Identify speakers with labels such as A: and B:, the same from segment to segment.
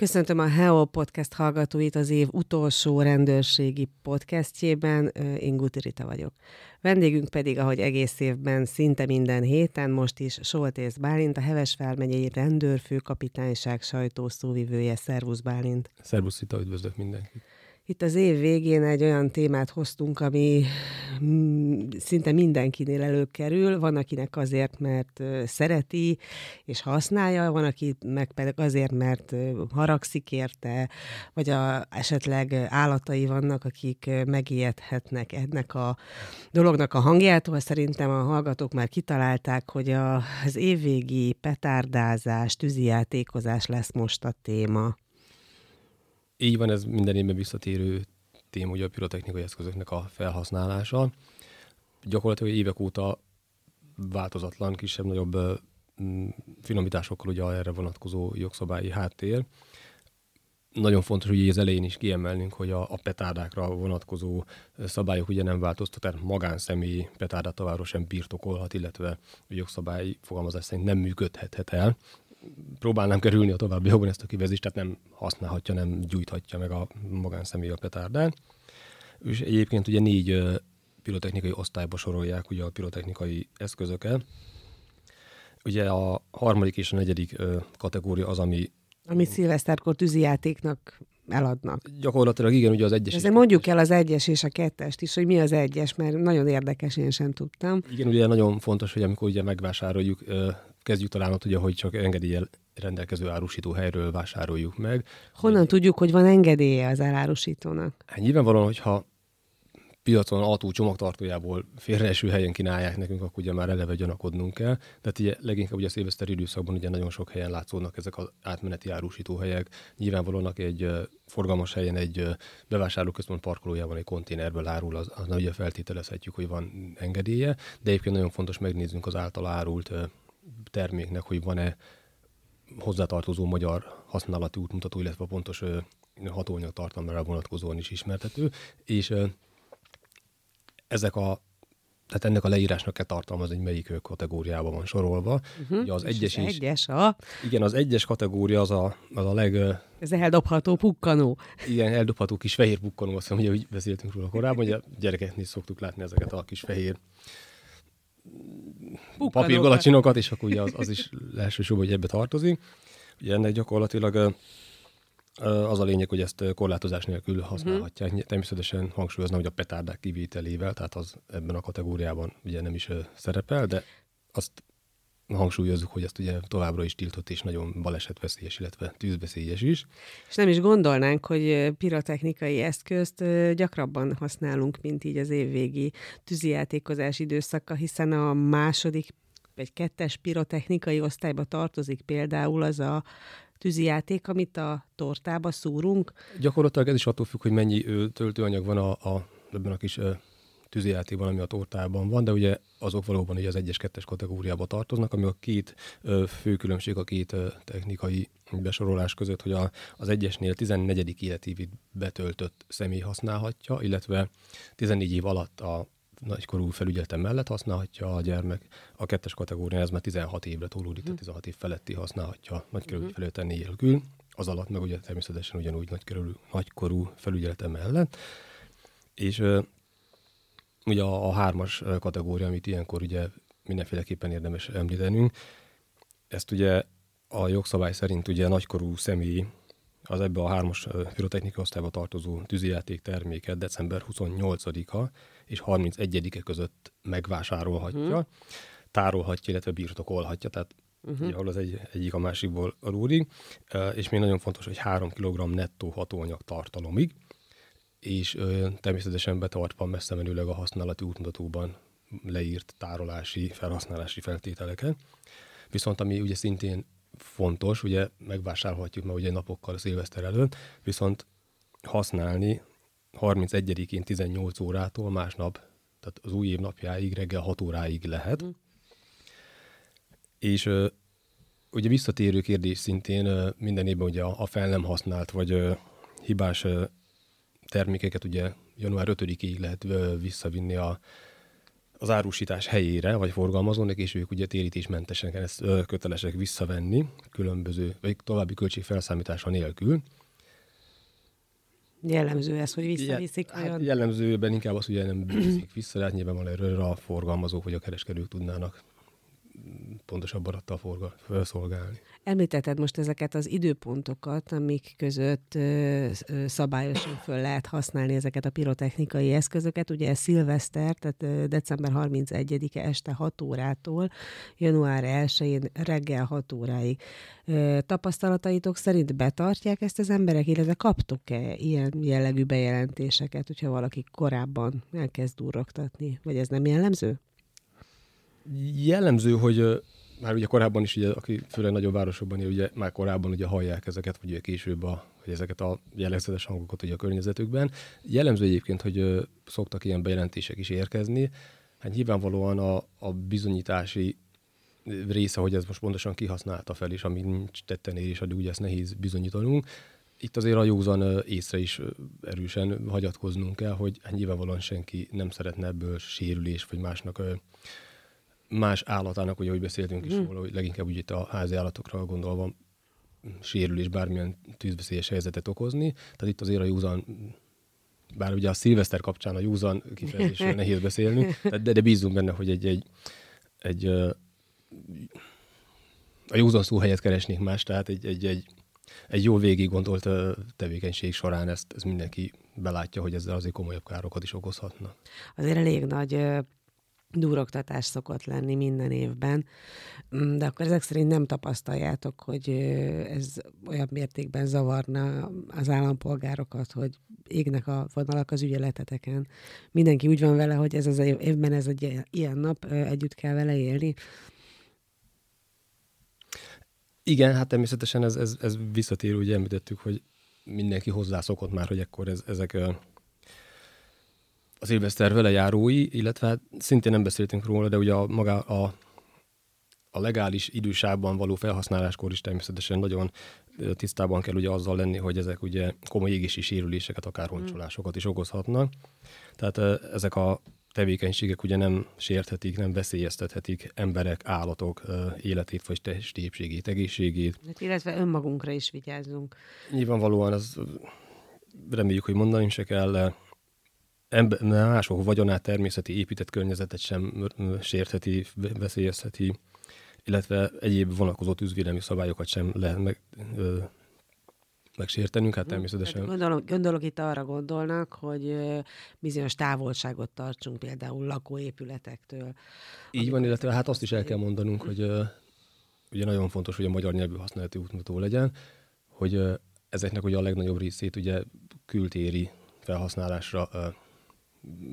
A: Köszöntöm a Heo Podcast hallgatóit az év utolsó rendőrségi podcastjében. Én Guti Rita vagyok. Vendégünk pedig, ahogy egész évben, szinte minden héten, most is Soltész Bálint, a Hevesvár megyei rendőrfőkapitányság sajtószóvivője. Szervusz Bálint!
B: Szervusz Rita, üdvözlök mindenkit!
A: Itt az év végén egy olyan témát hoztunk, ami mm, szinte mindenkinél előkerül. Van, akinek azért, mert szereti és használja, van, aki meg pedig azért, mert haragszik érte, vagy a, esetleg állatai vannak, akik megijedhetnek ennek a dolognak a hangjától. Szerintem a hallgatók már kitalálták, hogy a, az évvégi petárdázás, tűzijátékozás lesz most a téma.
B: Így van, ez minden évben visszatérő téma, ugye a pirotechnikai eszközöknek a felhasználása. Gyakorlatilag évek óta változatlan, kisebb-nagyobb mm, finomításokkal ugye erre vonatkozó jogszabályi háttér. Nagyon fontos, hogy az elején is kiemelnünk, hogy a, a petárdákra vonatkozó szabályok ugye nem változtak, tehát magánszemély petárdát továbbra sem birtokolhat, illetve a jogszabály fogalmazás szerint nem működhet el próbálnám kerülni a továbbiakban ezt a kivezést, tehát nem használhatja, nem gyújthatja meg a magánszemély a petárdán. És egyébként ugye négy pirotechnikai osztályba sorolják ugye a pirotechnikai eszközöket. Ugye a harmadik és a negyedik kategória az, ami...
A: Ami szilveszterkor tűzijátéknak eladnak.
B: Gyakorlatilag igen, ugye az egyes.
A: Ezért mondjuk el az egyes és a kettest is, hogy mi az egyes, mert nagyon érdekes, én sem tudtam.
B: Igen, ugye nagyon fontos, hogy amikor ugye megvásároljuk kezdjük talán ott, ugye, hogy csak engedéllyel rendelkező árusító helyről vásároljuk meg.
A: Honnan tudjuk, hogy van engedélye az elárusítónak?
B: Hát nyilvánvalóan, hogyha piacon autó csomagtartójából félreeső helyen kínálják nekünk, akkor ugye már eleve gyanakodnunk kell. Tehát ugye leginkább ugye a szilveszteri időszakban ugye nagyon sok helyen látszódnak ezek az átmeneti árusítóhelyek. Nyilvánvalóan egy forgalmas helyen egy bevásárlóközpont parkolójában egy konténerből árul, az, az ugye feltételezhetjük, hogy van engedélye, de egyébként nagyon fontos megnézzünk az által árult terméknek, hogy van-e hozzátartozó magyar használati útmutató, illetve a pontos hatóanyag tartalmára vonatkozóan is ismertető, és ezek a tehát ennek a leírásnak kell tartalmazni, hogy melyik kategóriában van sorolva.
A: Uh-huh. Ugye az egyes is. Egyes a...
B: Igen, az egyes kategória az a, az a leg...
A: Ez eldobható pukkanó.
B: Igen, eldobható kis fehér pukkanó, azt mondja, hogy beszéltünk róla korábban, hogy a gyerekeknél szoktuk látni ezeket a kis fehér papírgalacsinokat, és akkor ugye az, az is elsősorban, hogy ebbe tartozik. Ugye ennek gyakorlatilag az a lényeg, hogy ezt korlátozás nélkül használhatják. Uh-huh. Természetesen hangsúlyozna, hogy a petárdák kivételével, tehát az ebben a kategóriában ugye nem is szerepel, de azt hangsúlyozzuk, hogy ezt ugye továbbra is tiltott és nagyon balesetveszélyes, illetve tűzveszélyes is.
A: És nem is gondolnánk, hogy pirotechnikai eszközt gyakrabban használunk, mint így az évvégi tűzijátékozás időszaka, hiszen a második vagy kettes pirotechnikai osztályba tartozik például az a tűzijáték, amit a tortába szúrunk.
B: Gyakorlatilag ez is attól függ, hogy mennyi töltőanyag van a, a ebben a kis tűzijátékban, ami a tortában van, de ugye azok valóban ugye az egyes kettes kategóriába tartoznak, ami a két ö, fő különbség a két ö, technikai besorolás között, hogy a, az egyesnél 14. életévig betöltött személy használhatja, illetve 14 év alatt a nagykorú felügyelete mellett használhatja a gyermek. A kettes kategórián ez már 16 évre tolódik, tehát 16 év feletti használhatja nagykorú uh-huh. felügyelete nélkül. Az alatt meg ugye természetesen ugyanúgy nagykorú, nagykorú felügyelete mellett. És ugye a, a hármas kategória, amit ilyenkor ugye mindenféleképpen érdemes említenünk, ezt ugye a jogszabály szerint ugye nagykorú személy az ebbe a hármas pirotechnikai osztályba tartozó tűzijáték terméket december 28-a és 31-e között megvásárolhatja, uh-huh. tárolhatja, illetve birtokolhatja, tehát uh-huh. ugye, ahol az egy, egyik a másikból adódik, és még nagyon fontos, hogy 3 kg nettó hatóanyag tartalomig, és ö, természetesen betartva messze menőleg a használati útmutatóban leírt tárolási, felhasználási feltételeket. Viszont ami ugye szintén fontos, ugye megvásárolhatjuk már ugye napokkal a szilveszter előtt, viszont használni 31-én 18 órától másnap, tehát az új év napjáig reggel 6 óráig lehet. Mm. És ö, ugye visszatérő kérdés szintén ö, minden évben ugye a, a fel nem használt vagy ö, hibás termékeket ugye január 5-ig lehet visszavinni a, az árusítás helyére, vagy forgalmazónak, és ők ugye térítésmentesen ezt kötelesek visszavenni, különböző, vagy további költségfelszámítása nélkül.
A: Jellemző ez, hogy visszaviszik?
B: Hát jellemzőben inkább az, hogy nem viszik vissza, de hát nyilván van erről a forgalmazók vagy a kereskedők tudnának pontosabb forgal, felszolgálni.
A: Említetted most ezeket az időpontokat, amik között szabályosan föl lehet használni ezeket a pirotechnikai eszközöket. Ugye ez szilveszter, tehát december 31-e este 6 órától január 1-én reggel 6 óráig. Tapasztalataitok szerint betartják ezt az emberek, illetve kaptok-e ilyen jellegű bejelentéseket, hogyha valaki korábban elkezd durrogtatni, vagy ez nem jellemző?
B: Jellemző, hogy már ugye korábban is, ugye, aki főleg nagyobb városokban él, ugye már korábban ugye hallják ezeket, vagy ugye később a, hogy ezeket a jellegzetes hangokat ugye a környezetükben. Jellemző egyébként, hogy ö, szoktak ilyen bejelentések is érkezni. Hát nyilvánvalóan a, a bizonyítási része, hogy ez most pontosan kihasználta fel, és ami nincs tetten ér, és addig ugye ezt nehéz bizonyítanunk. Itt azért a józan észre is erősen hagyatkoznunk kell, hogy hát nyilvánvalóan senki nem szeretne ebből sérülés, vagy másnak más állatának, ugye, ahogy beszéltünk is mm. róla, hogy leginkább ugye itt a házi állatokra gondolva sérülés, bármilyen tűzveszélyes helyzetet okozni. Tehát itt azért a józan bár ugye a szilveszter kapcsán a józan kifejezésről nehéz beszélni, de, de bízunk benne, hogy egy, egy, egy a józan szó helyet keresnék más, tehát egy, egy, egy, egy jól végig gondolt tevékenység során ezt, ezt mindenki belátja, hogy ezzel azért komolyabb károkat is okozhatna.
A: Azért elég nagy durogtatás szokott lenni minden évben, mm, de akkor ezek szerint nem tapasztaljátok, hogy ez olyan mértékben zavarna az állampolgárokat, hogy égnek a vonalak az ügyeleteteken. Mindenki úgy van vele, hogy ez az évben ez egy ilyen nap, együtt kell vele élni.
B: Igen, hát természetesen ez, ez, ez visszatérő, ugye említettük, hogy mindenki hozzászokott már, hogy ekkor ez, ezek az élveszter vele járói, illetve hát szintén nem beszéltünk róla, de ugye a, maga a, a legális idősában való felhasználáskor is természetesen nagyon tisztában kell ugye azzal lenni, hogy ezek ugye komoly égési sérüléseket, akár hmm. roncsolásokat is okozhatnak. Tehát ezek a tevékenységek ugye nem sérthetik, nem veszélyeztethetik emberek, állatok életét vagy testépségét, egészségét.
A: Hát, illetve önmagunkra is vigyázzunk.
B: Nyilvánvalóan az reméljük, hogy mondani se kell, ember, mások vagyonát, természeti épített környezetet sem sértheti, veszélyezheti, illetve egyéb vonatkozó tűzvédelmi szabályokat sem lehet meg, ö, megsértenünk, hát hm, természetesen.
A: Gondolok, gondolok itt arra gondolnak, hogy bizonyos távolságot tartsunk például lakóépületektől.
B: Így van, illetve hát azt is el kell mondanunk, hogy ugye nagyon fontos, hogy a magyar nyelvű használati útmutató legyen, hogy ezeknek ugye a legnagyobb részét ugye kültéri felhasználásra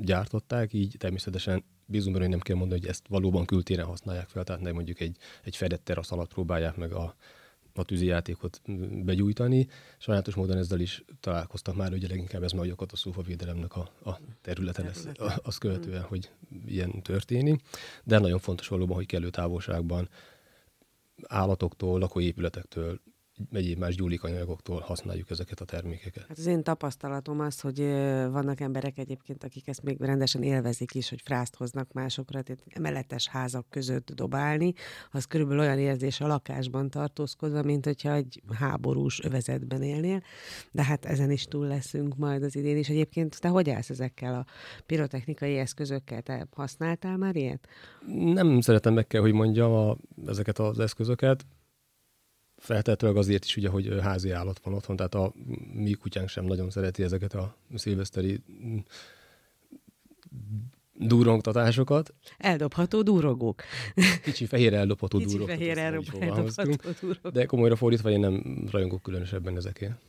B: gyártották, így természetesen bízunk benne, hogy nem kell mondani, hogy ezt valóban kültéren használják fel, tehát nem mondjuk egy, egy fedett terasz alatt próbálják meg a, a játékot begyújtani. Sajnálatos módon ezzel is találkoztak már, ugye leginkább ez majd a katasztrófa védelemnek a, a területe lesz, az követően, hogy ilyen történik. De nagyon fontos valóban, hogy kellő távolságban állatoktól, lakóépületektől egyéb más gyúlikanyagoktól használjuk ezeket a termékeket.
A: Hát az én tapasztalatom az, hogy vannak emberek egyébként, akik ezt még rendesen élvezik is, hogy frászt hoznak másokra, tehát emeletes házak között dobálni, az körülbelül olyan érzés a lakásban tartózkodva, mint hogyha egy háborús övezetben élnél, de hát ezen is túl leszünk majd az idén is. Egyébként te hogy állsz ezekkel a pirotechnikai eszközökkel? Te használtál már ilyet?
B: Nem szeretem meg kell, hogy mondjam a, ezeket az eszközöket feltehetőleg azért is, ugye, hogy házi állat van otthon, tehát a mi kutyánk sem nagyon szereti ezeket a szilveszteri durongtatásokat.
A: Eldobható durogók.
B: Kicsi fehér eldobható
A: Kicsi
B: durogok.
A: fehér eldobható durogok.
B: De komolyra fordítva én nem rajongok különösebben ezekért.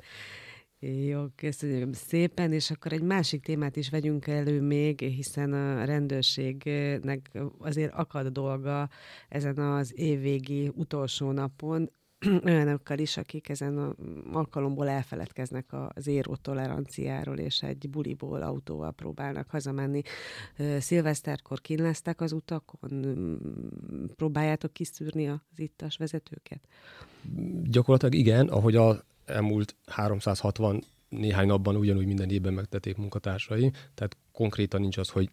A: Jó, köszönöm szépen, és akkor egy másik témát is vegyünk elő még, hiszen a rendőrségnek azért akad dolga ezen az évvégi utolsó napon. olyanokkal is, akik ezen a alkalomból elfeledkeznek az éró toleranciáról, és egy buliból autóval próbálnak hazamenni. Szilveszterkor kínleztek az utakon? Próbáljátok kiszűrni az ittas vezetőket?
B: Gyakorlatilag igen, ahogy a elmúlt 360 néhány napban ugyanúgy minden évben megtették munkatársai, tehát konkrétan nincs az, hogy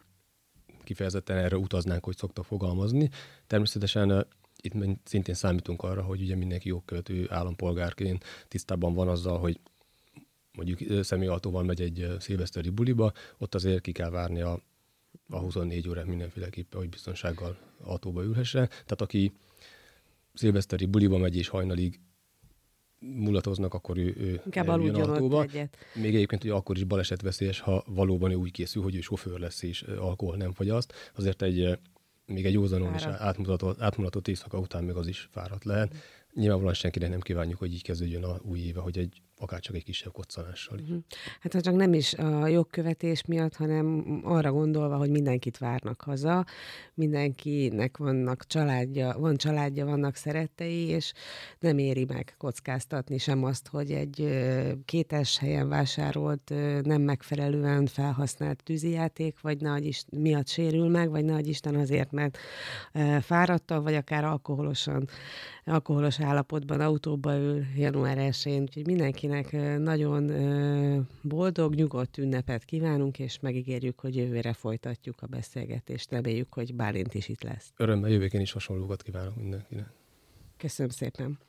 B: kifejezetten erre utaznánk, hogy szoktak fogalmazni. Természetesen itt szintén számítunk arra, hogy ugye mindenki jogkövető állampolgárként tisztában van azzal, hogy mondjuk személyautóval megy egy szilveszteri buliba, ott azért ki kell várni a, a 24 órát mindenféleképpen, hogy biztonsággal autóba ülhessen. Tehát aki szilveszteri buliba megy és hajnalig mulatoznak, akkor ő, ő
A: Inkább aludjon autóba. Egyet.
B: Még egyébként hogy akkor is balesetveszélyes, ha valóban ő úgy készül, hogy ő sofőr lesz és alkohol nem fogyaszt. Azért egy még egy józanon és átmutatott, átmutatott éjszaka után még az is fáradt lehet. Mm. Nyilvánvalóan senkinek nem kívánjuk, hogy így kezdődjön a új éve, hogy egy akár csak egy kisebb koccanással. Mhm.
A: Hát ha csak nem is a jogkövetés miatt, hanem arra gondolva, hogy mindenkit várnak haza, mindenkinek vannak családja, van családja, vannak szerettei, és nem éri meg kockáztatni sem azt, hogy egy kétes helyen vásárolt, nem megfelelően felhasznált tűzijáték, vagy nagy is miatt sérül meg, vagy nagy Isten azért, mert fáradtan, vagy akár alkoholosan, alkoholos állapotban autóba ül január 1-én, úgyhogy mindenki mindenkinek nagyon boldog, nyugodt ünnepet kívánunk, és megígérjük, hogy jövőre folytatjuk a beszélgetést. Reméljük, hogy Bálint is itt lesz.
B: Örömmel jövőként is hasonlókat kívánok mindenkinek.
A: Köszönöm szépen.